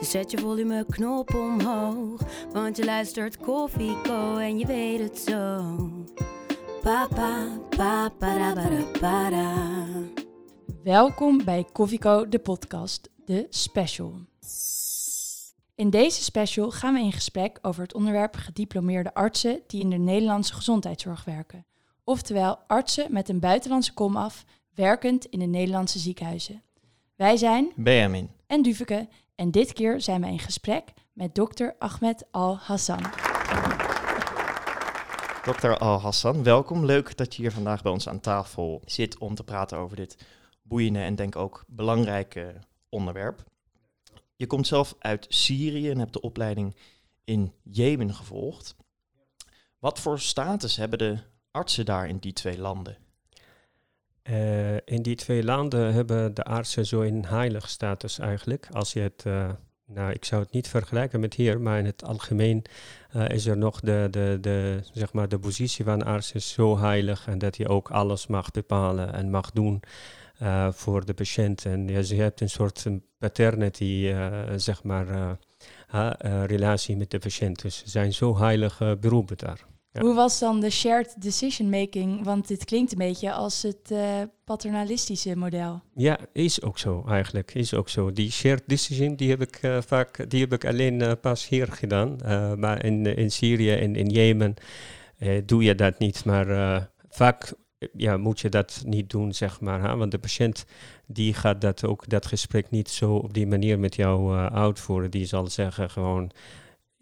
Dus zet je volumeknop omhoog. Want je luistert Koffieko en je weet het zo. Papa, papa, ba, da. Welkom bij Koffieko, de podcast, de special. In deze special gaan we in gesprek over het onderwerp gediplomeerde artsen die in de Nederlandse gezondheidszorg werken. Oftewel artsen met een buitenlandse komaf, werkend in de Nederlandse ziekenhuizen. Wij zijn Benjamin. en Duveke en dit keer zijn we in gesprek met dokter Ahmed Al-Hassan. Dr. Al-Hassan, welkom. Leuk dat je hier vandaag bij ons aan tafel zit om te praten over dit boeiende en denk ook belangrijke onderwerp. Je komt zelf uit Syrië en hebt de opleiding in Jemen gevolgd. Wat voor status hebben de artsen daar in die twee landen? Eh, in die twee landen hebben de artsen zo een heilig status eigenlijk. Als je het, eh, nou ik zou het niet vergelijken met hier, maar in het algemeen eh, is er nog de, de, de, zeg maar de positie van arts is zo heilig en dat je ook alles mag bepalen en mag doen voor de patiënt. En ja, je hebt een soort paternity, zeg maar, relatie met de patiënt. Dus ze zijn zo heilige beroepen daar. Ja. Hoe was dan de shared decision making? Want dit klinkt een beetje als het eh, paternalistische model. Ja, is ook zo eigenlijk. Is ook zo. Die shared decision, die heb ik eh, vaak, die heb ik alleen eh, pas hier gedaan. Maar in, in Syrië en in Jemen doe je dat niet. Maar vaak ja, moet je dat niet doen, zeg maar. Hè? Want de patiënt die gaat dat ook dat gesprek niet zo op die manier met jou uitvoeren. Die zal zeggen gewoon.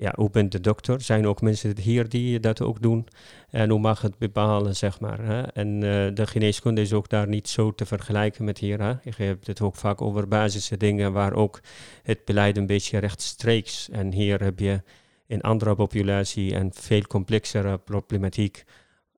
Ja, hoe bent de dokter? Zijn ook mensen hier die dat ook doen? En hoe mag het bepalen, zeg maar. Hè? En eh, de geneeskunde is ook daar niet zo te vergelijken met hier. Hè? Je hebt het ook vaak over basisse dingen waar ook het beleid een beetje rechtstreeks. En hier heb je een andere populatie en veel complexere problematiek.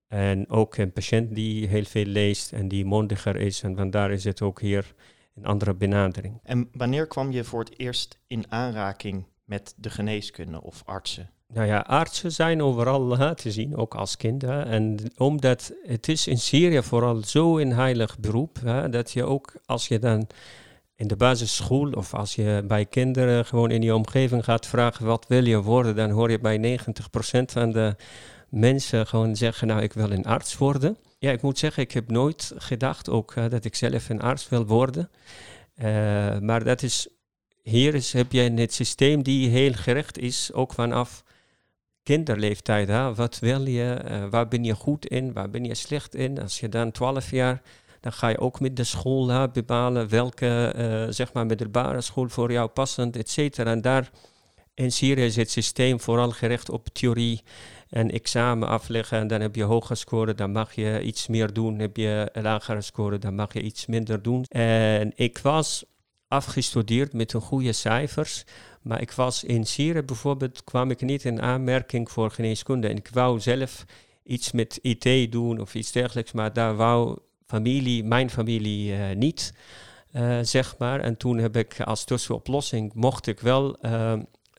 En ook een patiënt die heel veel leest en die mondiger is. En vandaar is het ook hier een andere benadering. En wanneer kwam je voor het eerst in aanraking met de geneeskunde of artsen? Nou ja, artsen zijn overal te zien, ook als kind. Hè. En omdat het is in Syrië vooral zo een heilig beroep, hè, dat je ook als je dan in de basisschool of als je bij kinderen gewoon in je omgeving gaat vragen wat wil je worden, dan hoor je bij 90% van de mensen gewoon zeggen, nou ik wil een arts worden. Ja, ik moet zeggen, ik heb nooit gedacht ook dat ik zelf een arts wil worden. Eh, maar dat is hier is, heb je het systeem die heel gericht is, ook vanaf kinderleeftijd. Hè? Wat wil je? eh, waar ben je goed in? Waar ben je slecht in? Als je dan 12 jaar, dan ga je ook met de school hè, bepalen welke, eh, zeg maar, middelbare school voor jou passend, et cetera. En daar in Syrië is het systeem vooral gericht op theorie en examen afleggen. En dan heb je hoge scoren, dan mag je iets meer doen. Heb je lagere score, dan mag je iets minder doen. En ik was afgestudeerd met een goede cijfers. Maar ik was in Syrië bijvoorbeeld, kwam ik niet in aanmerking voor geneeskunde. En ik wou zelf iets met IT doen of iets dergelijks, maar daar wou familie, mijn familie eh, niet, eh, zeg maar. En toen heb ik als tussenoplossing, mocht ik wel uh,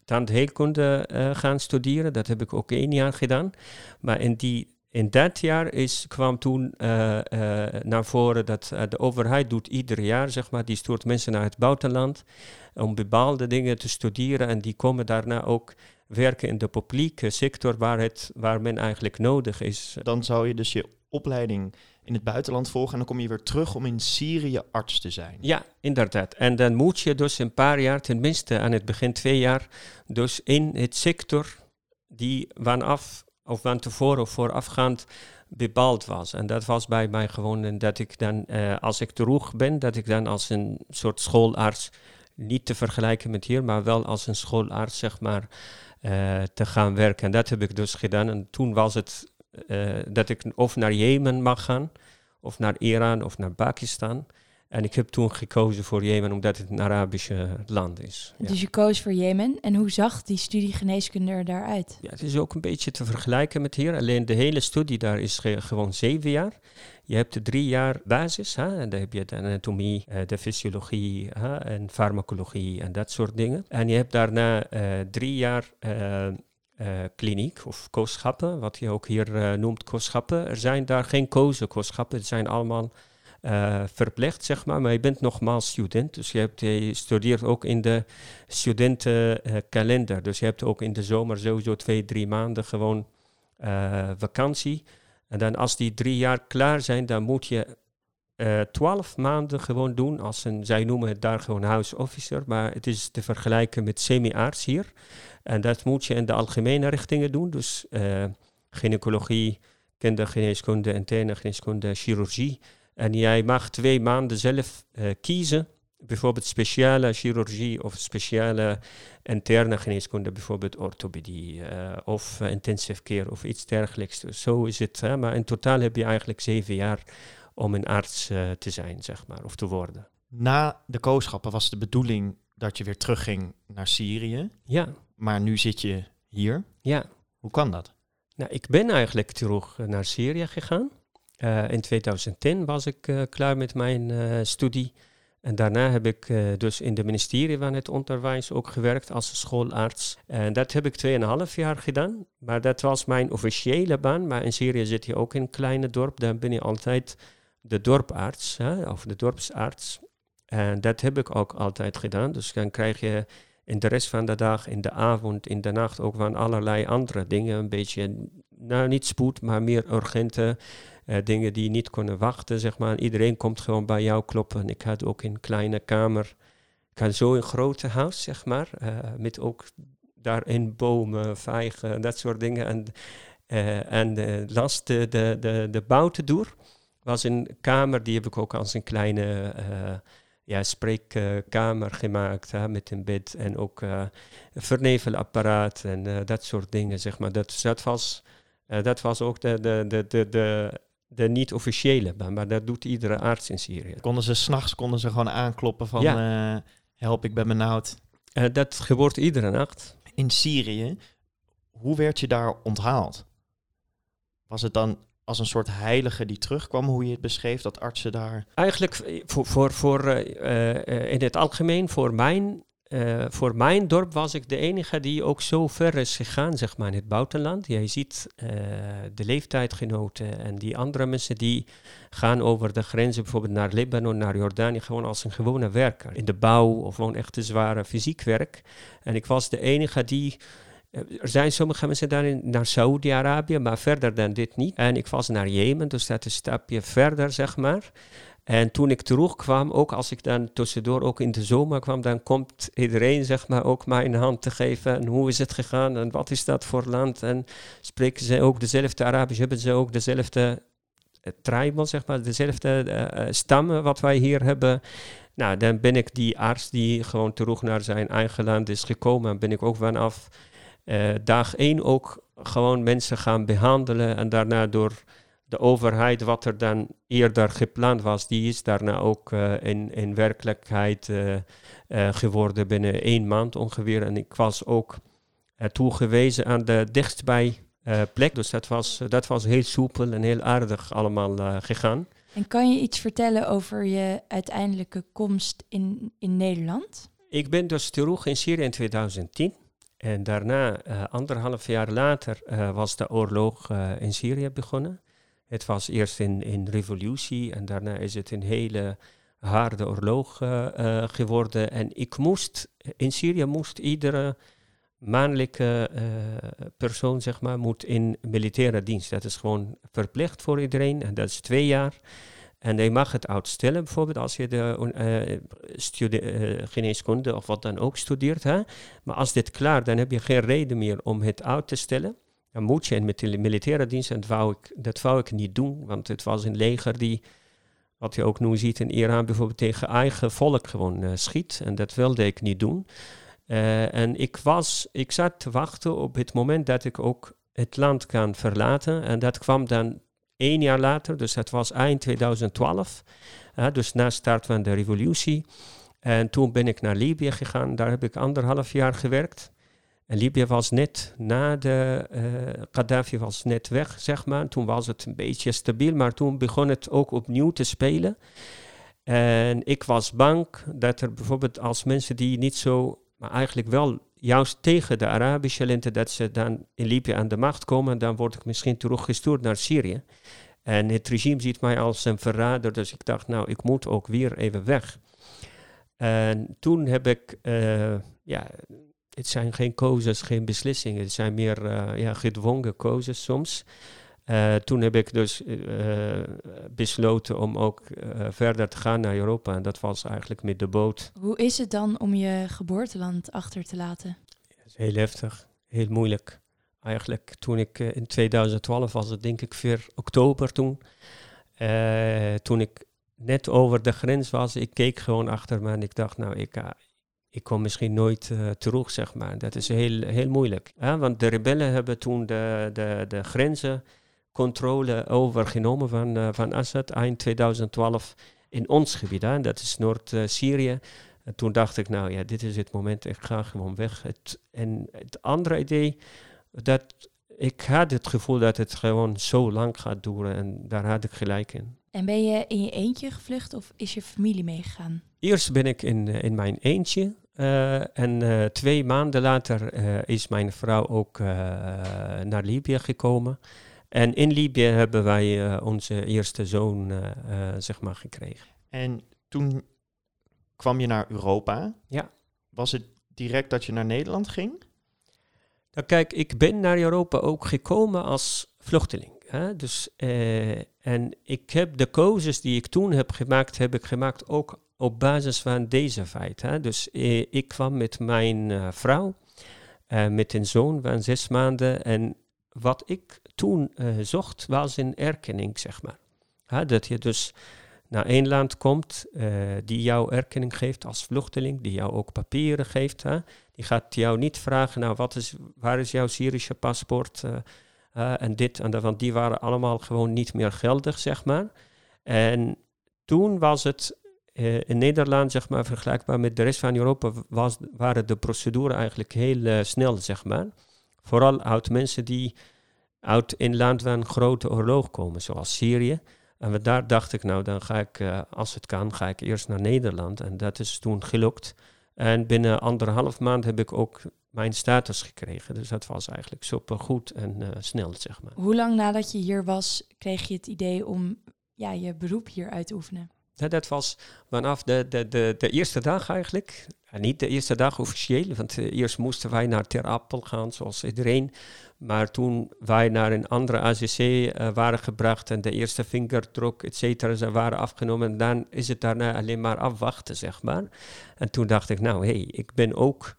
tandheelkunde gaan studeren. Dat heb ik ook één jaar gedaan. Maar in die in dat jaar is, kwam toen eh, eh, naar voren dat eh, de overheid doet ieder jaar, zeg maar, die stuurt mensen naar het buitenland om bepaalde dingen te studeren en die komen daarna ook werken in de publieke sector waar, het, waar men eigenlijk nodig is. Dan zou je dus je opleiding in het buitenland volgen en dan kom je weer terug om in Syrië arts te zijn. Ja, inderdaad. En dan moet je dus een paar jaar, tenminste aan het begin twee jaar, dus in het sector die vanaf of van tevoren of voorafgaand bepaald was. En dat was bij mij gewoon dat ik dan, eh, als ik terug ben, dat ik dan als een soort schoolarts, niet te vergelijken met hier, maar wel als een schoolarts, zeg maar, eh, te gaan werken. En dat heb ik dus gedaan. En toen was het eh, dat ik of naar Jemen mag gaan, of naar Iran, of naar Pakistan. En ik heb toen gekozen voor Jemen omdat het een Arabische land is. Ja. Dus je koos voor Jemen. En hoe zag die studie geneeskunde er daaruit? Ja, het is ook een beetje te vergelijken met hier. Alleen de hele studie daar is ge- gewoon zeven jaar. Je hebt de drie jaar basis. Hè? En dan heb je de anatomie, eh, de fysiologie hè? en farmacologie en dat soort dingen. En je hebt daarna eh, drie jaar eh, kliniek of kooschappen, wat je ook hier noemt kooschappen. Er zijn daar geen kozen kooschappen, het zijn allemaal eh, verplicht, zeg maar. Maar je bent nogmaals student, dus je, hebt, je studeert ook in de studentenkalender. dus je hebt ook in de zomer sowieso twee, drie maanden gewoon eh, vakantie. En dan als die drie jaar klaar zijn, dan moet je eh, twaalf maanden gewoon doen. Als een, zij noemen het daar gewoon house officer, maar het is te vergelijken met semi-arts hier. En dat moet je in de algemene richtingen doen. Dus eh, gynaecologie, kindergeneeskunde, interne chirurgie. En jij mag twee maanden zelf eh, kiezen. Bijvoorbeeld speciale chirurgie of speciale interne geneeskunde, bijvoorbeeld orthopedie eh, of eh, intensive care of iets dergelijks. Dus zo is het. Hè? Maar in totaal heb je eigenlijk zeven jaar om een arts te zijn, zeg maar, of te worden. Na de kooschappen was de bedoeling dat je weer terugging naar Syrië. Ja, Maar nu zit je hier. ja. Hoe kan dat? Nou, ik ben eigenlijk terug naar Syrië gegaan. Eh, in 2010 was ik eh, klaar met mijn eh, studie. En daarna heb ik dus in de ministerie van het onderwijs ook gewerkt als schoolarts. En dat heb ik 2,5 jaar gedaan. Maar dat was mijn officiële baan. Maar in Syrië zit je ook in een kleine dorp. Dan ben je altijd de dorparts hè, of de dorpsarts. En dat heb ik ook altijd gedaan. Dus dan krijg je in de rest van de dag, in de avond, in de nacht ook van allerlei andere dingen. Een beetje, nou niet spoed, maar meer urgente eh, dingen die niet kunnen wachten, zeg maar. Iedereen komt gewoon bij jou kloppen. Ik had ook een kleine kamer. Ik had zo een grote huis, zeg maar. eh, met ook daarin bomen, vijgen, dat soort dingen. En, eh, en de last, de, de, de, de buitendoor was een kamer, die heb ik ook als een kleine ja, spreekkamer gemaakt. Met een bed en ook een vernevelapparaat en dat soort dingen, zeg maar. Dat, dat, was, eh, dat was ook de, de, de, de, de, de niet-officiële baan, maar dat doet iedere arts in Syrië. Konden ze s'nachts konden ze gewoon aankloppen van eh, help, ik ben benauwd. Eh, dat gebeurt iedere nacht. In Syrië, hoe werd je daar onthaald? Was het dan als een soort heilige die terugkwam, hoe je het beschreef, dat artsen daar... Eigenlijk voor, voor, voor, in het algemeen, voor mijn, eh, voor mijn dorp was ik de enige die ook zo ver is gegaan, zeg maar, in het buitenland. Jij ziet eh, de leeftijdgenoten en die andere mensen die gaan over de grenzen, bijvoorbeeld naar Libanon, naar Jordanië, gewoon als een gewone werker. In de bouw of gewoon echt een zware fysiek werk. En ik was de enige die... eh, Er zijn sommige mensen daarin naar Saoedi-Arabië, maar verder dan dit niet. En ik was naar Jemen, dus dat is een stapje verder, zeg maar. En toen ik terugkwam, ook als ik dan tussendoor ook in de zomer kwam, dan komt iedereen zeg maar ook mij een hand te geven. En hoe is het gegaan en wat is dat voor land? En spreken ze ook dezelfde Arabisch, hebben ze ook dezelfde uh, tribal, zeg maar, dezelfde uh, uh, stammen wat wij hier hebben. Nou, dan ben ik die arts die gewoon terug naar zijn eigen land is gekomen. En ben ik ook vanaf dag één ook gewoon mensen gaan behandelen en daarna door de overheid, wat er dan eerder gepland was, die is daarna ook uh, in, in werkelijkheid uh, uh, geworden binnen één maand ongeveer. En ik was ook toegewezen aan de dichtstbij plek. Dus dat was, dat was heel soepel en heel aardig allemaal gegaan. En kan je iets vertellen over je uiteindelijke komst in, in Nederland? Ik ben dus terug in Syrië in 2010. En daarna, anderhalf jaar later, was de oorlog in Syrië begonnen. Het was eerst in, in revolutie en daarna is het een hele harde oorlog uh, uh, geworden. En ik moest, in Syrië moest iedere mannelijke uh, persoon, zeg maar, moet in militaire dienst. Dat is gewoon verplicht voor iedereen en dat is twee jaar. En je mag het uitstellen, bijvoorbeeld als je de geneeskunde of wat dan ook studeert. Hè? Maar als dit klaar, dan heb je geen reden meer om het uit te stellen dan moet je in met de militaire dienst. En dat wou, ik, dat wou ik niet doen, want het was een leger die, wat je ook nu ziet in Iran, bijvoorbeeld tegen eigen volk gewoon uh, schiet. En dat wilde ik niet doen. Uh, en ik, was, ik zat te wachten op het moment dat ik ook het land kan verlaten. En dat kwam dan één jaar later, dus dat was eind 2012. dus na start van de revolutie. En toen ben ik naar Libië gegaan. Daar heb ik anderhalf jaar gewerkt. Libië was net na de uh, Gaddafi was net weg, zeg maar. Toen was het een beetje stabiel, maar toen begon het ook opnieuw te spelen. En ik was bang dat er bijvoorbeeld als mensen die niet zo, maar eigenlijk wel juist tegen de Arabische lente, dat ze dan in Libië aan de macht komen, dan word ik misschien teruggestuurd naar Syrië. En het regime ziet mij als een verrader, dus ik dacht, nou, ik moet ook weer even weg. En toen heb ik, uh, ja, het zijn geen keuzes, geen beslissingen, het zijn meer uh, ja, gedwongen keuzes soms. Uh, toen heb ik dus uh, besloten om ook uh, verder te gaan naar Europa. En dat was eigenlijk met de boot. Hoe is het dan om je geboorteland achter te laten? Heel heftig, heel moeilijk. Eigenlijk toen ik in 2012 was het denk ik 4 oktober toen. toen ik net over de grens was, ik keek gewoon achter me en ik dacht nou ik, ik kom misschien nooit terug zeg maar. Dat is heel, heel moeilijk. want de rebellen hebben toen de, de, de grenzen controle overgenomen van, uh, van Assad eind 2012 in ons gebied. Hè? Dat is Noord-Syrië. En toen dacht ik, nou ja, dit is het moment, ik ga gewoon weg. Het, en het andere idee, dat ik had het gevoel dat het gewoon zo lang gaat duren en daar had ik gelijk in. En ben je in je eentje gevlucht of is je familie meegegaan? Eerst ben ik in, in mijn eentje. Uh, en uh, twee maanden later uh, is mijn vrouw ook naar Libië gekomen. En in Libië hebben wij onze eerste zoon zeg maar gekregen. En toen kwam je naar Europa. Ja. Was het direct dat je naar Nederland ging? Nou, kijk, ik ben naar Europa ook gekomen als vluchteling. Hè? Dus, en ik heb de keuzes die ik toen heb gemaakt, heb ik gemaakt ook op basis van deze feit. Hè? Dus ik kwam met mijn vrouw, met een zoon van zes maanden. En wat ik toen zocht, was een erkenning, zeg maar. Dat je dus naar een land komt die jou erkenning geeft als vluchteling, die jou ook papieren geeft. Hè. Die gaat jou niet vragen, nou, wat is, waar is jouw Syrische paspoort en dit en dat, want die waren allemaal gewoon niet meer geldig, zeg maar. En toen was het in Nederland, zeg maar, vergelijkbaar met de rest van Europa, was, waren de procedures eigenlijk heel snel, zeg maar. Vooral uit mensen die uit een land waar een grote oorlog komen, zoals Syrië. En daar dacht ik, nou, dan ga ik, uh, als het kan, ga ik eerst naar Nederland. En dat is toen gelukt. En binnen anderhalf maand heb ik ook mijn status gekregen. Dus dat was eigenlijk super goed en snel, zeg maar. Hoe lang nadat je hier was, kreeg je het idee om ja, je beroep hier uit te oefenen? Dat was vanaf de, de, de, de eerste dag eigenlijk. Niet de eerste dag officieel, want uh, eerst moesten wij naar Ter Apel gaan, zoals iedereen. Maar toen wij naar een andere ACC uh, waren gebracht en de eerste vingerdruk, et cetera, ze waren afgenomen, dan is het daarna alleen maar afwachten, zeg maar. En toen dacht ik, nou hé, hey, ik ben ook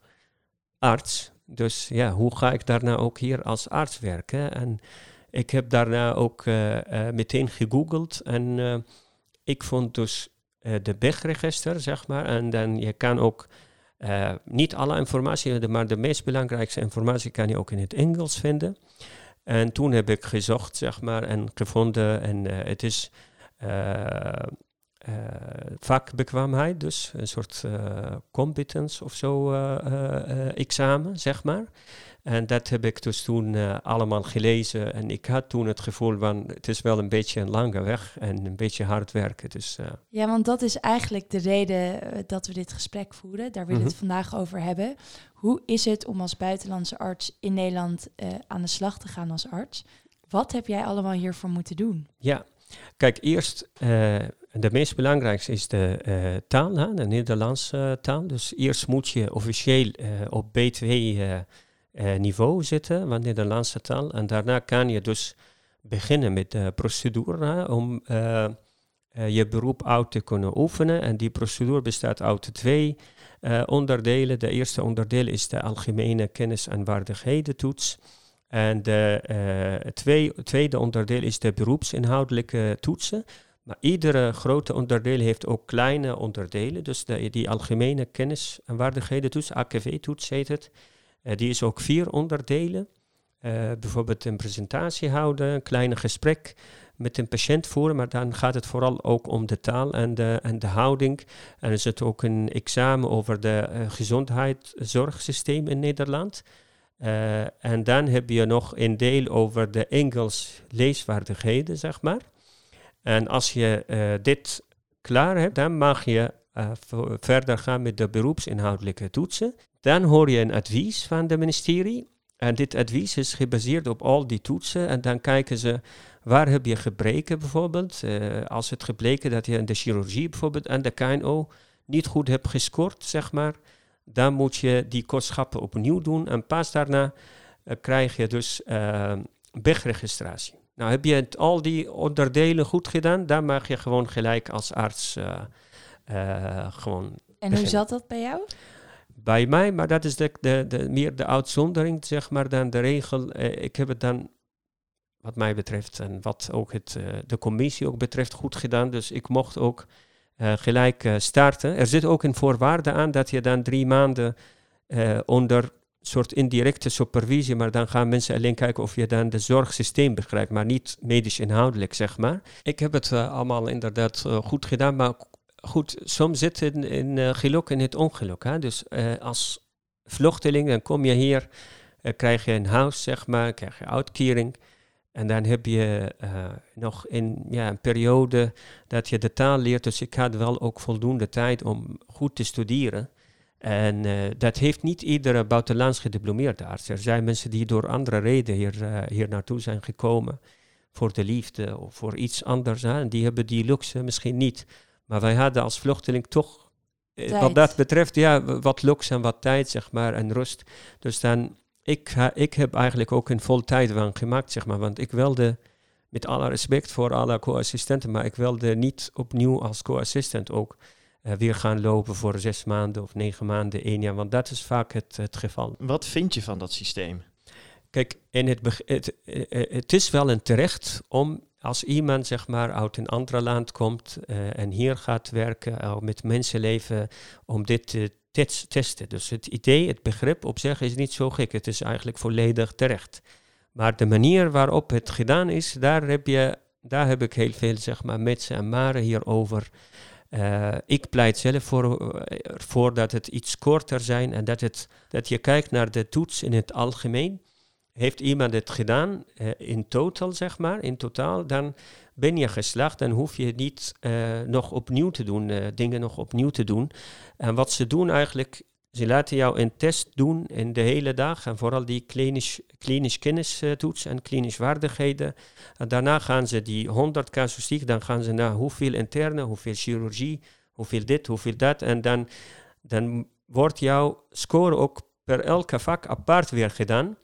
arts, dus ja, hoe ga ik daarna ook hier als arts werken? En ik heb daarna ook uh, meteen gegoogeld en ik vond dus de BEG-register, zeg maar, en dan je kan ook uh, niet alle informatie, maar de meest belangrijkste informatie kan je ook in het Engels vinden. En toen heb ik gezocht, zeg maar, en gevonden. En uh, het is uh, vakbekwaamheid, dus een soort competence of zo examen, zeg maar. En dat heb ik dus toen uh, allemaal gelezen. En ik had toen het gevoel van het is wel een beetje een lange weg en een beetje hard werken. Dus, uh. Ja, want dat is eigenlijk de reden uh, dat we dit gesprek voeren. Daar willen we mm -hmm. het vandaag over hebben. Hoe is het om als buitenlandse arts in Nederland aan de slag te gaan als arts? Wat heb jij allemaal hiervoor moeten doen? Ja, kijk, eerst de meest belangrijkste is de taal, hè, de Nederlandse taal. Dus eerst moet je officieel op B2 uh, niveau zitten van Nederlandse taal. En daarna kan je dus beginnen met de procedure om uh, uh, je beroep uit te kunnen oefenen. En die procedure bestaat uit twee onderdelen. De eerste onderdeel is de algemene kennis- en vaardigheden-toets. En de twee, tweede onderdeel is de beroepsinhoudelijke toetsen. Maar iedere grote onderdeel heeft ook kleine onderdelen. Dus die algemene kennis- en vaardigheden-toets, AKV-toets heet het. Uh, die is ook vier onderdelen. Uh, bijvoorbeeld een presentatie houden, een klein gesprek met een patiënt voeren, maar dan gaat het vooral ook om de taal en de, en de houding. En is het ook een examen over de uh, gezondheidszorgsysteem in Nederland. En dan heb je nog een deel over de Engels leesvaardigheden, zeg maar. En als je dit klaar hebt, dan mag je verder gaan met de beroepsinhoudelijke toetsen. Dan hoor je een advies van de ministerie. En dit advies is gebaseerd op al die toetsen. En dan kijken ze waar heb je gebreken bijvoorbeeld. Uh, als het gebleken dat je in de chirurgie bijvoorbeeld en de KNO niet goed hebt gescoord, zeg maar. Dan moet je die kostschappen opnieuw doen. En pas daarna uh, krijg je dus uh, wegregistratie. Nou, heb je het, al die onderdelen goed gedaan, dan mag je gewoon gelijk als arts gewoon. En beginnen. hoe zat dat bij jou? Bij mij, maar dat is de, de, de, meer de uitzondering, zeg maar, dan de regel. Eh, ik heb het dan, wat mij betreft, en wat ook het, uh, de commissie ook betreft, goed gedaan. Dus ik mocht ook uh, gelijk starten. Er zit ook een voorwaarde aan dat je dan drie maanden onder soort indirecte supervisie, maar dan gaan mensen alleen kijken of je dan de zorgsysteem begrijpt, maar niet medisch inhoudelijk, zeg maar. Ik heb het allemaal inderdaad goed gedaan, maar goed, soms zit in, in uh, geluk in het ongeluk. Hè? Dus uh, als vluchteling, dan kom je hier, uh, krijg je een huis, zeg maar, krijg je uitkering. En dan heb je nog in, ja, een periode dat je de taal leert. Dus ik had wel ook voldoende tijd om goed te studeren. En dat heeft niet iedere buitenlands gediplomeerde arts. Er zijn mensen die door andere redenen hier, hier naartoe zijn gekomen. Voor de liefde of voor iets anders. Hè? En die hebben die luxe misschien niet. Maar wij hadden als vluchteling toch, eh, wat dat betreft, ja, wat luxe en wat tijd, zeg maar, en rust. Dus dan, ik, ik heb eigenlijk ook een vol tijd van gemaakt, zeg maar, want ik wilde, met alle respect voor alle co-assistenten, maar ik wilde niet opnieuw als co-assistent ook uh, weer gaan lopen voor zes maanden of negen maanden, één jaar, want dat is vaak het, het geval. Wat vind je van dat systeem? Kijk, in het, het, het, eh, het is wel een terecht om als iemand zeg maar uit een ander land komt uh, en hier gaat werken uh, met mensenleven om dit te testen. Dus het idee, het begrip op zich is niet zo gek. Het is eigenlijk volledig terecht. Maar de manier waarop het gedaan is, daar heb, je, daar heb ik heel veel zeg maar, en maren hierover. Uh, ik pleit zelf voor, voor dat het iets korter zijn en dat, het, dat je kijkt naar de toets in het algemeen heeft iemand het gedaan uh, in totaal, zeg maar, in totaal, dan ben je geslaagd. Dan hoef je niet uh, nog opnieuw te doen, uh, dingen nog opnieuw te doen. En wat ze doen eigenlijk, ze laten jou een test doen in de hele dag. En vooral die klinisch, klinisch kennistoets en klinisch vaardigheden. En daarna gaan ze die 100 casuïstiek, dan gaan ze naar hoeveel interne, hoeveel chirurgie, hoeveel dit, hoeveel dat. En dan, dan wordt jouw score ook per elke vak apart weer gedaan.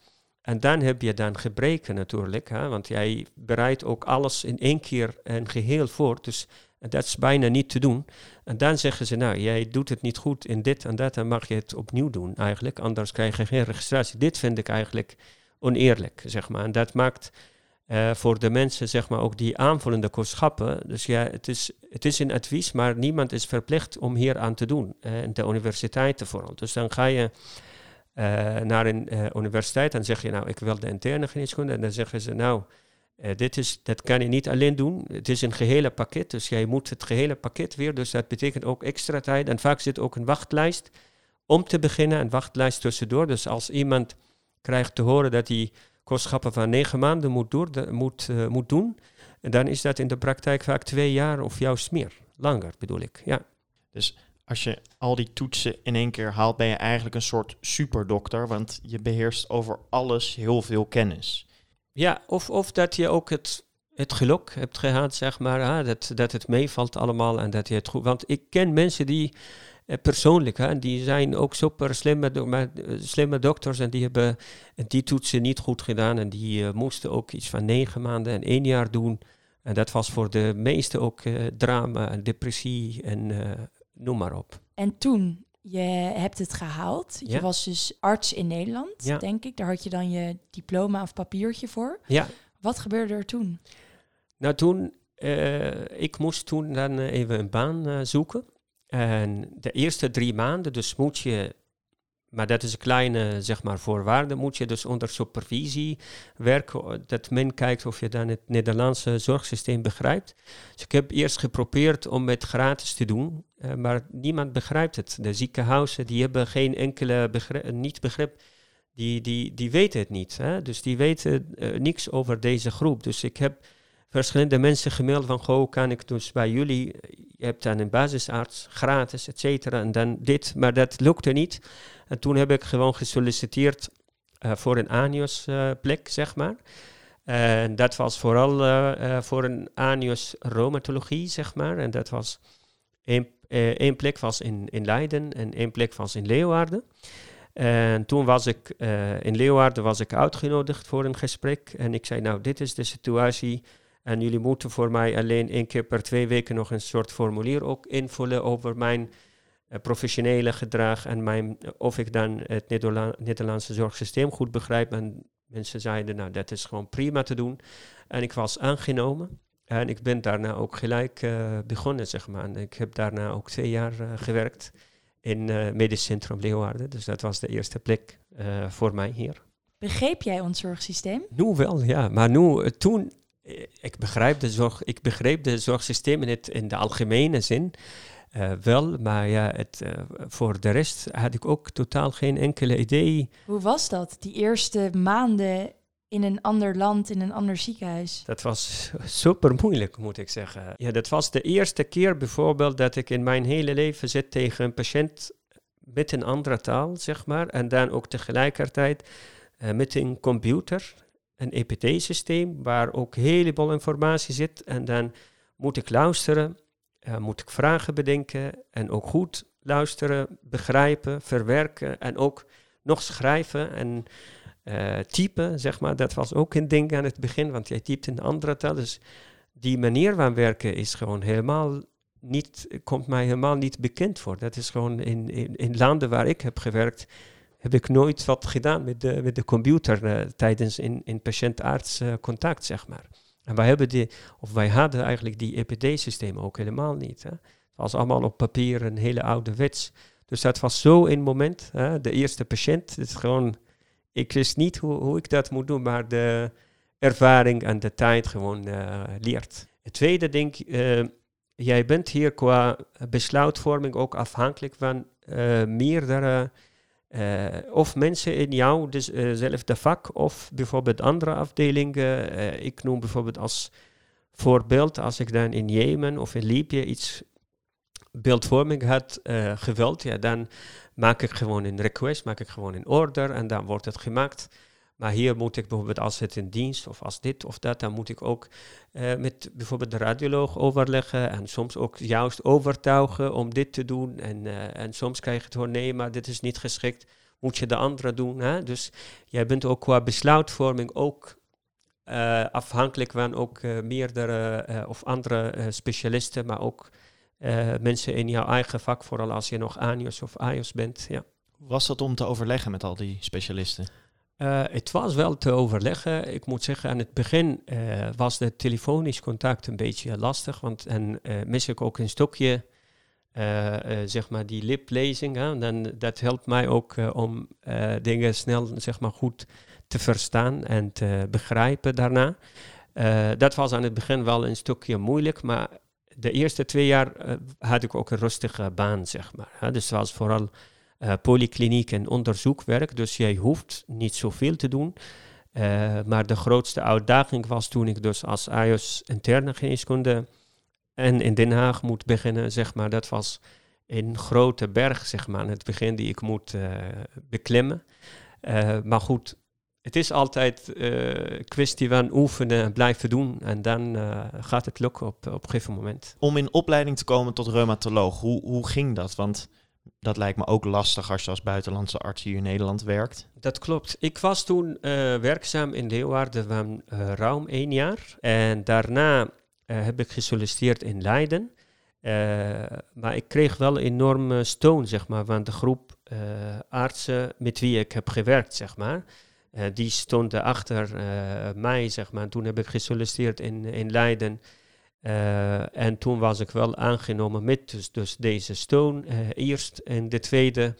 En dan heb je dan gebreken natuurlijk, hè, want jij bereidt ook alles in één keer een geheel voor. Dus dat is bijna niet te doen. En dan zeggen ze, nou, jij doet het niet goed in dit en dat, dan mag je het opnieuw doen eigenlijk. Anders krijg je geen registratie. Dit vind ik eigenlijk oneerlijk, zeg maar. En dat maakt uh, voor de mensen, zeg maar, ook die aanvullende kostschappen. Dus ja, het is, het is een advies, maar niemand is verplicht om hier aan te doen. Uh, in de universiteiten vooral. Dus dan ga je naar een uh, universiteit. Dan zeg je, nou, ik wil de interne geneeskunde. En dan zeggen ze, nou, uh, dit is, dat kan je niet alleen doen. Het is een gehele pakket, dus jij moet het gehele pakket weer. Dus dat betekent ook extra tijd. En vaak zit ook een wachtlijst om te beginnen, een wachtlijst tussendoor. Dus als iemand krijgt te horen dat hij kostschappen van negen maanden moet, door, de, moet, moet doen, en dan is dat in de praktijk vaak twee jaar of juist meer. Langer bedoel ik, ja. Dus als je al die toetsen in één keer haalt, ben je eigenlijk een soort superdokter, want je beheerst over alles heel veel kennis. Ja, of, of dat je ook het, het geluk hebt gehad, zeg maar, hè, dat, dat het meevalt allemaal en dat je het goed... Want ik ken mensen die eh, persoonlijk, hè, die zijn ook super slimme, do maar, uh, slimme dokters en die hebben die toetsen niet goed gedaan en die uh, moesten ook iets van negen maanden en één jaar doen. En dat was voor de meesten ook drama en depressie en noem maar op. En toen, je hebt het gehaald. Je was dus arts in Nederland, ja. denk ik. Daar had je dan je diploma of papiertje voor. Ja. Wat gebeurde er toen? Nou, toen, uh, ik moest toen dan even een baan uh, zoeken. En de eerste drie maanden, dus moet je maar dat is een kleine zeg maar, voorwaarde. Moet je dus onder supervisie werken, dat men kijkt of je dan het Nederlandse zorgsysteem begrijpt. Dus ik heb eerst geprobeerd om het gratis te doen, uh, maar niemand begrijpt het. De ziekenhuizen die hebben geen enkele begrip, niet begrip, die, die, die weten het niet. Hè? Dus die weten uh, niks over deze groep. Dus ik heb verschillende mensen gemaild van, goh, kan ik dus bij jullie, je hebt dan een basisarts, gratis, et cetera, en dan dit, maar dat lukte niet. En toen heb ik gewoon gesolliciteerd uh, voor een ANIOS-plek, uh, zeg maar. En dat was vooral uh, voor een ANIOS rheumatologie, zeg maar. En dat was één, één plek was in, in Leiden en één plek was in Leeuwarden. En toen was ik in Leeuwarden was ik uitgenodigd voor een gesprek. En ik zei, nou, dit is de situatie. En jullie moeten voor mij alleen één keer per twee weken nog een soort formulier ook invullen over mijn uh, professionele gedrag en mijn, of ik dan het Nederla Nederlandse zorgsysteem goed begrijp. En mensen zeiden, nou dat is gewoon prima te doen. En ik was aangenomen. En ik ben daarna ook gelijk uh, begonnen, zeg maar. En ik heb daarna ook twee jaar uh, gewerkt in uh, Medisch Centrum Leeuwarden. Dus dat was de eerste plek voor mij hier. Begreep jij ons zorgsysteem? Nu wel, ja. Maar nu, toen, ik begrijp de zorg, ik begreep de zorgsysteem in, het, in de algemene zin. Uh, wel, maar ja, het, uh, voor de rest had ik ook totaal geen enkele idee. Hoe was dat, die eerste maanden in een ander land, in een ander ziekenhuis? Dat was super moeilijk, moet ik zeggen. Ja, dat was de eerste keer bijvoorbeeld dat ik in mijn hele leven zit tegen een patiënt met een andere taal, zeg maar. En dan ook tegelijkertijd uh, met een computer, een EPT-systeem, waar ook een heleboel informatie zit. En dan moet ik luisteren uh, moet ik vragen bedenken en ook goed luisteren, begrijpen, verwerken en ook nog schrijven en uh, typen, zeg maar. Dat was ook een ding aan het begin, want jij typt in andere taal. Dus die manier van werken is gewoon helemaal niet, komt mij helemaal niet bekend voor. Dat is gewoon in, in landen waar ik heb gewerkt, heb ik nooit wat gedaan met de, met de computer uh, tijdens in, in patiënt-arts contact, zeg maar. En wij, hebben die, of wij hadden eigenlijk die EPD-systeem ook helemaal niet. Hè. Het was allemaal op papier een hele oude wets. Dus dat was zo het moment. Hè. De eerste patiënt, het is gewoon, ik wist niet hoe, hoe ik dat moet doen, maar de ervaring en de tijd gewoon uh, leert. Het tweede ding, jij bent hier qua besluitvorming ook afhankelijk van meerdere uh, of mensen in jouw dus, uh, vak of bijvoorbeeld andere afdelingen. Uh, ik noem bijvoorbeeld als voorbeeld, als ik dan in Jemen of in Libië iets beeldvorming had geweld, ja, dan maak ik gewoon een request, maak ik gewoon een order en dan wordt het gemaakt. Maar hier moet ik bijvoorbeeld als het in dienst of als dit of dat, dan moet ik ook uh, met bijvoorbeeld de radioloog overleggen en soms ook juist overtuigen om dit te doen. En, uh, en soms krijg je het hoor, nee, maar dit is niet geschikt, moet je de andere doen. Hè? Dus jij bent ook qua besluitvorming ook uh, afhankelijk van ook meerdere of andere specialisten, maar ook mensen in jouw eigen vak, vooral als je nog ANIOS of AIOS bent. Ja. Was dat om te overleggen met al die specialisten? Uh, het was wel te overleggen. Ik moet zeggen, aan het begin uh, was de telefonisch contact een beetje lastig. Want en uh, mis ik ook een stukje, zeg maar, die liplezing. Hè? Dan, dat helpt mij ook om dingen snel, zeg maar, goed te verstaan en te begrijpen daarna. dat was aan het begin wel een stukje moeilijk, maar de eerste twee jaar had ik ook een rustige baan, zeg maar. Hè? Dus het was vooral uh, polykliniek en onderzoekwerk. Dus jij hoeft niet zoveel te doen. Uh, maar de grootste uitdaging was toen ik dus als AIOS interne geneeskunde en in Den Haag moet beginnen, zeg maar. Dat was een grote berg, zeg maar, aan het begin die ik moet uh, beklimmen. maar goed, het is altijd een kwestie van oefenen en blijven doen. En dan gaat het lukken op, op een gegeven moment. Om in opleiding te komen tot reumatoloog, hoe, hoe ging dat? Want dat lijkt me ook lastig als je als buitenlandse arts hier in Nederland werkt. Dat klopt. Ik was toen uh, werkzaam in Leeuwarden van uh, ruim één jaar. En daarna uh, heb ik gesolliciteerd in Leiden. maar ik kreeg wel enorme steun, zeg maar, van de groep artsen met wie ik heb gewerkt, zeg maar. die stonden achter mij, zeg maar. En toen heb ik gesolliciteerd in, in Leiden. Uh, en toen was ik wel aangenomen met dus, dus deze steun uh, eerst. En de tweede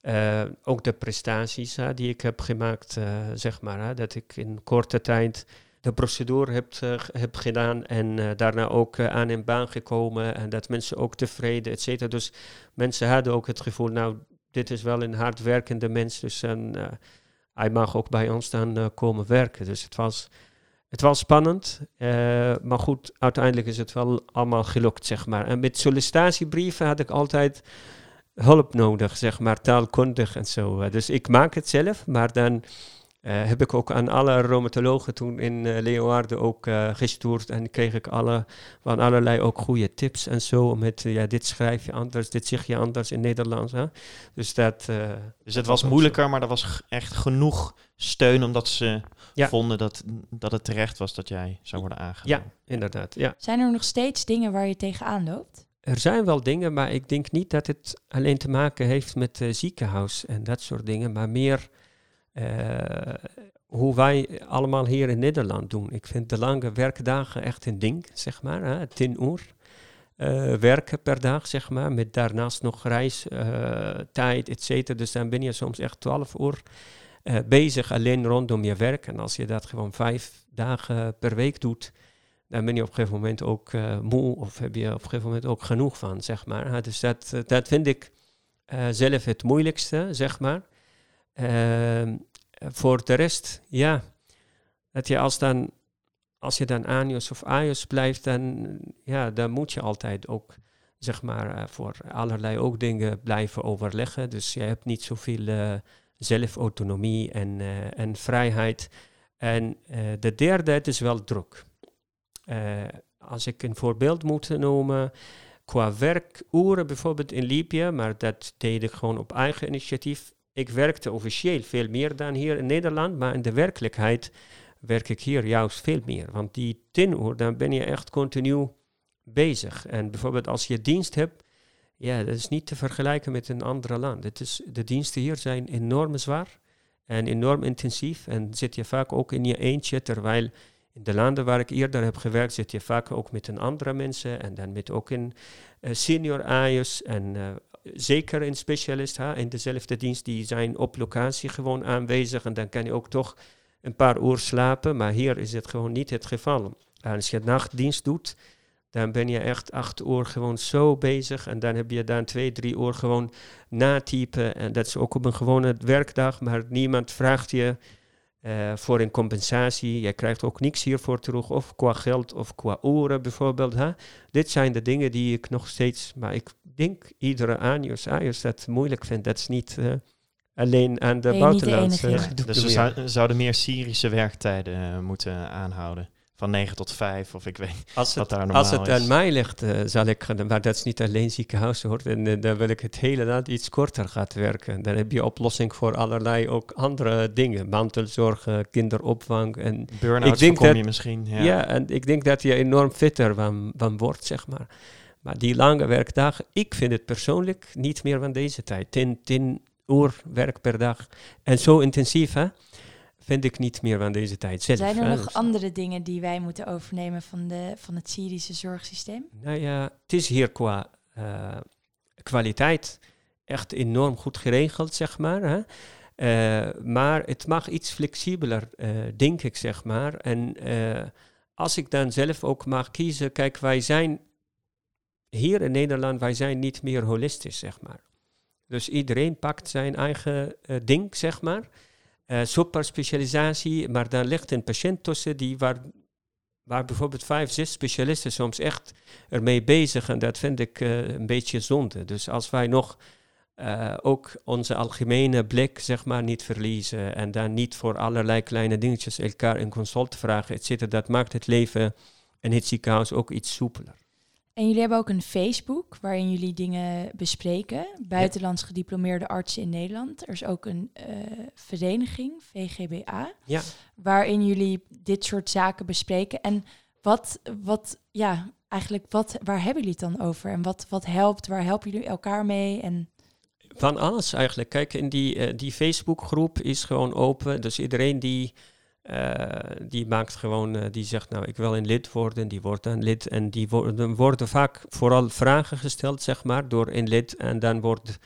Eh, ook de prestaties die ik heb gemaakt, eh, zeg maar. Dat ik in korte tijd de procedure heb, eh, heb gedaan en eh, daarna ook eh, aan een baan gekomen. En dat mensen ook tevreden, et cetera. Dus mensen hadden ook het gevoel, nou, dit is wel een hardwerkende mens. Dus eh, hij mag ook bij ons dan eh, komen werken. Dus het was, het was spannend. eh, maar goed, uiteindelijk is het wel allemaal gelukt, zeg maar. En met sollicitatiebrieven had ik altijd hulp nodig, zeg maar, taalkundig en zo. Dus ik maak het zelf, maar dan heb ik ook aan alle rheumatologen toen in eh, Leeuwarden ook eh, gestuurd en kreeg ik alle, van allerlei ook goede tips en zo. Met, eh, ja, dit schrijf je anders, dit zeg je anders in Nederlands. Hè? Dus dat... eh, Dus het was moeilijker, maar er was echt genoeg steun omdat ze Ja. vonden dat, dat het terecht was dat jij zou worden aangenomen. ja, inderdaad, ja. Zijn er nog steeds dingen waar je tegenaan loopt? Er zijn wel dingen, maar ik denk niet dat het alleen te maken heeft met uh, ziekenhuis en dat soort dingen, maar meer hoe wij allemaal hier in Nederland doen. Ik vind de lange werkdagen echt een ding, zeg maar. Hè? Tien uur uh, werken per dag, zeg maar, met daarnaast nog reistijd, et cetera. Dus dan ben je soms echt twaalf uur uh, bezig alleen rondom je werk. En als je dat gewoon vijf dagen per week doet, dan ben je op een gegeven moment ook uh, moe of heb je op een gegeven moment ook genoeg van, zeg maar. Uh, dus dat, uh, dat vind ik uh, zelf het moeilijkste, zeg maar. Ehm, voor de rest, ja, dat je als, dan, als je dan ANIOS of AIOS blijft, dan, ja, dan moet je altijd ook, zeg maar, uh, voor allerlei ook dingen blijven overleggen. Dus je hebt niet zoveel zelfautonomie en, en vrijheid. En de derde, het is wel druk. Als ik een voorbeeld moet noemen, qua werkuren bijvoorbeeld in Libië, maar dat deed ik gewoon op eigen initiatief. Ik werkte officieel veel meer dan hier in Nederland, maar in de werkelijkheid werk ik hier juist veel meer. Want die tien uur, dan ben je echt continu bezig. En bijvoorbeeld als je dienst hebt, ja, dat is niet te vergelijken met een ander land. Het is, de diensten hier zijn enorm zwaar en enorm intensief en zit je vaak ook in je eentje, terwijl in de landen waar ik eerder heb gewerkt, zit je vaak ook met een andere mensen en dan met ook een uh, senior AIOS en uh, zeker een specialist ha, in dezelfde dienst, die zijn op locatie gewoon aanwezig en dan kan je ook toch een paar uur slapen, maar hier is het gewoon niet het geval. Als je nachtdienst doet, dan ben je echt acht uur gewoon zo bezig en dan heb je dan twee, drie uur gewoon natypen en dat is ook op een gewone werkdag, maar niemand vraagt je uh, voor een compensatie. Je krijgt ook niks hiervoor terug, of qua geld of qua uren bijvoorbeeld. Hè? Dit zijn de dingen die ik nog steeds, maar ik denk iedere ANIOS, AIOS dat moeilijk vindt. Dat is niet uh, alleen aan de Nee, buitenlandse niet de enige. Dus we zou, zouden meer Syrische werktijden uh, moeten aanhouden. Van 9 tot 5, of ik weet als wat het, daar normaal Als het is. aan mij ligt, uh, zal ik, maar dat is niet alleen ziekenhuis hoor, en uh, dan wil ik het hele land iets korter gaat werken. Dan heb je oplossing voor allerlei ook andere dingen, mantelzorg, uh, kinderopvang. En Burn-out voorkom je misschien. Ja. ja, en ik denk dat je enorm fitter van, van wordt, zeg maar. Maar die lange werkdagen, ik vind het persoonlijk niet meer van deze tijd. 10, 10 uur werk per dag. En zo intensief, hè? vind ik niet meer van deze tijd zelf. Zijn er hè. nog Dus- andere dingen die wij moeten overnemen van, de, van het Syrische zorgsysteem? Nou ja, het is hier qua eh, kwaliteit echt enorm goed geregeld, zeg maar. Hè? Eh, maar het mag iets flexibeler, eh, denk ik, zeg maar. En als ik dan zelf ook mag kiezen, kijk, wij zijn hier in Nederland, wij zijn niet meer holistisch, zeg maar. Dus iedereen pakt zijn eigen eh, ding, zeg maar. Eh superspecialisatie, maar dan ligt een patiënt tussen die waar, waar bijvoorbeeld vijf, zes specialisten soms echt ermee bezig en dat vind ik eh, een beetje zonde. Dus als wij nog ook onze algemene blik zeg maar niet verliezen en dan niet voor allerlei kleine dingetjes elkaar een consult vragen, et dat maakt het leven in het ziekenhuis ook iets soepeler. En jullie hebben ook een Facebook waarin jullie dingen bespreken. Buitenlands gediplomeerde artsen in Nederland. Er is ook een uh, vereniging, VGBA, Ja. waarin jullie dit soort zaken bespreken. En wat, wat ja, eigenlijk, wat, waar hebben jullie het dan over? En wat, wat helpt? Waar helpen jullie elkaar mee? En Van alles eigenlijk. Kijk, in die, uh, die Facebookgroep is gewoon open. Dus iedereen die, die maakt gewoon, uh, die zegt nou ik wil een lid worden, die wordt een lid. En die worden, worden vaak vooral vragen gesteld, zeg maar, door een lid. En dan wordt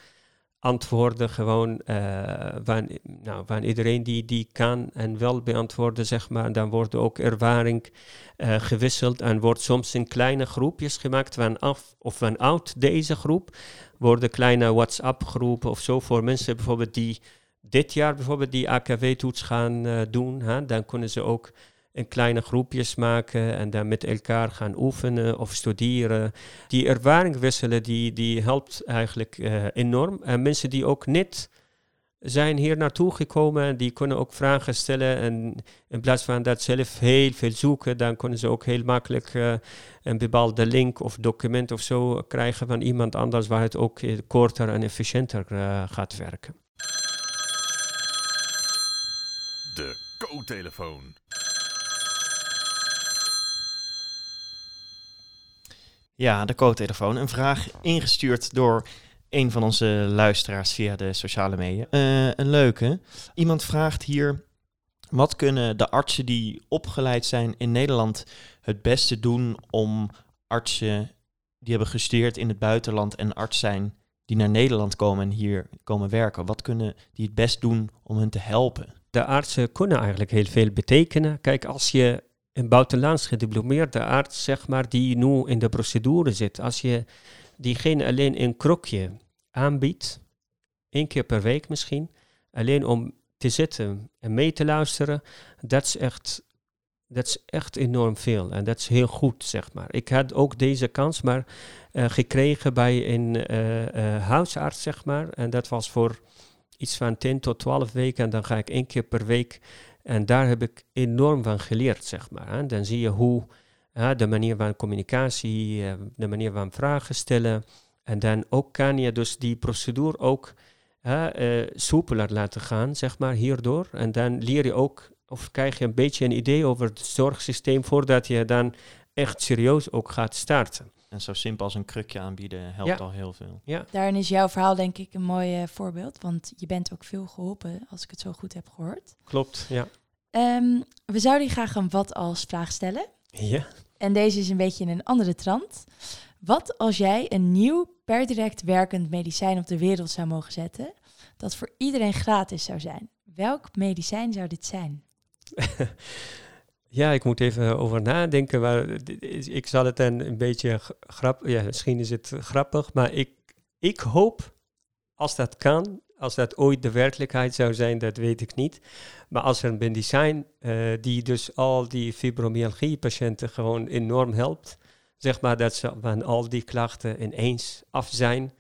antwoorden gewoon van, nou, van iedereen die, die kan en wel beantwoorden, zeg maar. Dan wordt ook ervaring gewisseld en wordt soms in kleine groepjes gemaakt van af of van oud deze groep. Worden kleine WhatsApp-groepen of zo voor mensen bijvoorbeeld die dit jaar bijvoorbeeld die AKW-toets gaan uh, doen. Hè, dan kunnen ze ook in kleine groepjes maken en dan met elkaar gaan oefenen of studeren. Die ervaring wisselen, die, die helpt eigenlijk uh, enorm. En mensen die ook net zijn hier naartoe gekomen en die kunnen ook vragen stellen. En in plaats van dat zelf heel veel zoeken, dan kunnen ze ook heel makkelijk uh, een bepaalde link of document of zo krijgen van iemand anders waar het ook korter en efficiënter gaat werken. De co-telefoon. Ja, de co-telefoon. Een vraag ingestuurd door een van onze luisteraars via de sociale media. Uh, een leuke. Iemand vraagt hier: wat kunnen de artsen die opgeleid zijn in Nederland het beste doen om artsen die hebben gestudeerd in het buitenland en arts zijn die naar Nederland komen en hier komen werken? Wat kunnen die het best doen om hen te helpen? De artsen kunnen eigenlijk heel veel betekenen. Kijk, als je een buitenlands gediplomeerde arts, zeg maar, die nu in de procedure zit, als je diegene alleen een krokje aanbiedt, één keer per week misschien, alleen om te zitten en mee te luisteren, dat is echt, dat echt enorm veel. En dat is heel goed, zeg maar. Ik had ook deze kans maar uh, gekregen bij een uh, uh, huisarts, zeg maar. En dat was voor iets van 10 tot 12 weken. En dan ga ik één keer per week en daar heb ik enorm van geleerd, zeg maar. Hè. Dan zie je hoe hè, de manier van communicatie, uh, de manier van vragen stellen. En dan ook kan je dus die procedure ook uh, soepeler laten gaan, zeg maar, hierdoor. En dan leer je ook, of krijg je een beetje een idee over het zorgsysteem voordat je dan echt serieus ook gaat starten. En zo simpel als een krukje aanbieden helpt al heel veel. Ja. Daarin is jouw verhaal denk ik een mooi uh, voorbeeld, want je bent ook veel geholpen, als ik het zo goed heb gehoord. Klopt, ja. Um, we zouden je graag een wat als vraag stellen. Ja. En deze is een beetje in een andere trant. Wat als jij een nieuw per direct werkend medicijn op de wereld zou mogen zetten, dat voor iedereen gratis zou zijn? Welk medicijn zou dit zijn? Ja, ik moet even over nadenken. Ik zal het een beetje grappig. Ja, misschien is het grappig, maar ik, ik hoop, als dat kan, als dat ooit de werkelijkheid zou zijn, dat weet ik niet. Maar als er een medicijn uh, die dus al die fibromyalgie-patiënten gewoon enorm helpt, zeg maar dat ze van al die klachten ineens af zijn.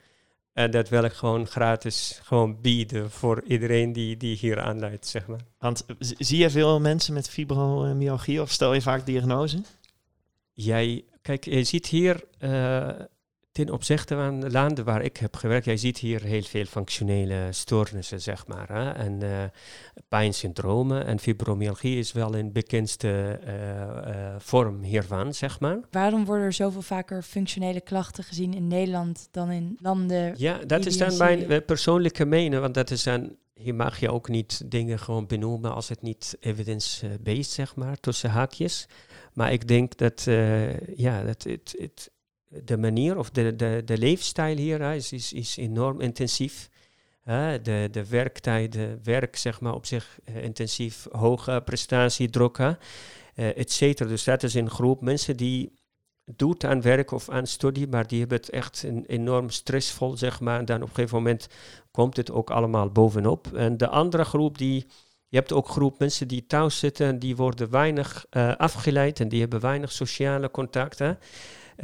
En dat wil ik gewoon gratis gewoon bieden voor iedereen die, die hier aanleidt, zeg maar. Want zie je veel mensen met fibromyalgie of stel je vaak diagnose? Jij, kijk, je ziet hier uh, ten opzichte van landen waar ik heb gewerkt, jij ziet hier heel veel functionele stoornissen, zeg maar. Hè? En uh, pijnsyndromen en fibromyalgie is wel een bekendste uh, uh, vorm hiervan, zeg maar. Waarom worden er zoveel vaker functionele klachten gezien in Nederland dan in landen? Ja, dat is dan mijn persoonlijke mening, want dat is dan hier mag je ook niet dingen gewoon benoemen als het niet evidence-based, zeg maar, tussen haakjes. Maar ik denk dat, ja, dat het, het de manier of de, de, de leefstijl hier hè, is, is, is enorm intensief. Uh, de, de werktijden, werk zeg maar op zich uh, intensief, hoge prestatiedruk, uh, et cetera. Dus dat is een groep mensen die doet aan werk of aan studie, maar die hebben het echt een, enorm stressvol, zeg maar. En dan op een gegeven moment komt het ook allemaal bovenop. En de andere groep die, je hebt ook groep mensen die thuis zitten en die worden weinig afgeleid en die hebben weinig sociale contacten.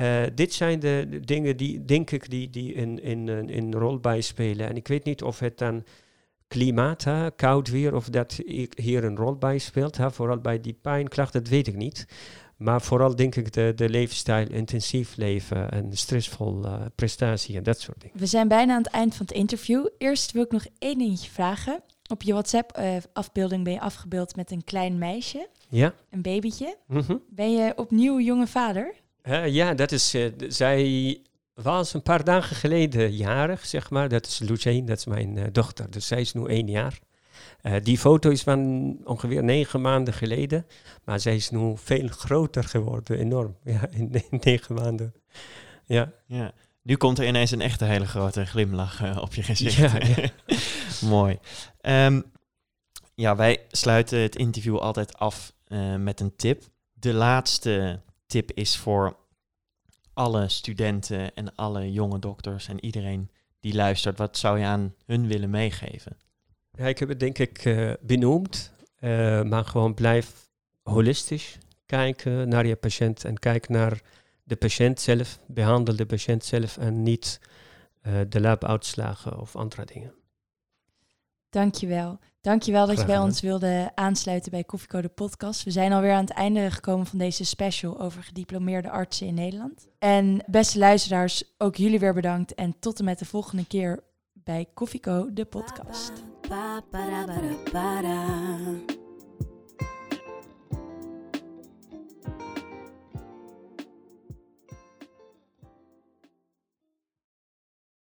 Uh, dit zijn de, de, dingen die, denk ik, die, die in, in, in rol bijspelen. En ik weet niet of het dan klimaat, hè, koud weer, of dat hier een rol bij speelt. Hè, vooral bij die pijnklachten, dat weet ik niet. Maar vooral denk ik de, de levensstijl, intensief leven en stressvol uh, prestatie en dat soort dingen. We zijn bijna aan het eind van het interview. Eerst wil ik nog één dingetje vragen. Op je WhatsApp-afbeelding uh, ben je afgebeeld met een klein meisje. Ja. Een babytje. Mm -hmm. Ben je opnieuw jonge vader? Uh, ja, dat is, uh, zij was een paar dagen geleden jarig, zeg maar. Dat is Lucien, dat is mijn uh, dochter. Dus zij is nu één jaar. die foto is van ongeveer negen maanden geleden. Maar zij is nu veel groter geworden, enorm. Ja, in, in negen maanden. Ja. ja. Nu komt er ineens een echte hele grote glimlach eh, op je gezicht. Ja, ja. Mooi. Ehm, ja, wij sluiten het interview altijd af eh, met een tip. De laatste tip is voor alle studenten en alle jonge dokters en iedereen die luistert. Wat zou je aan hun willen meegeven? Ja, ik heb het denk ik eh, benoemd, eh, maar gewoon blijf holistisch kijken naar je patiënt en kijk naar de patiënt zelf, behandel de patiënt zelf en niet eh, de labuitslagen of andere dingen. Dankjewel. Dankjewel dat je bij ons wilde aansluiten bij Koffiecode Podcast. We zijn alweer aan het einde gekomen van deze special over gediplomeerde artsen in Nederland. En beste luisteraars, ook jullie weer bedankt. En tot en met de volgende keer bij Koffieko, de podcast.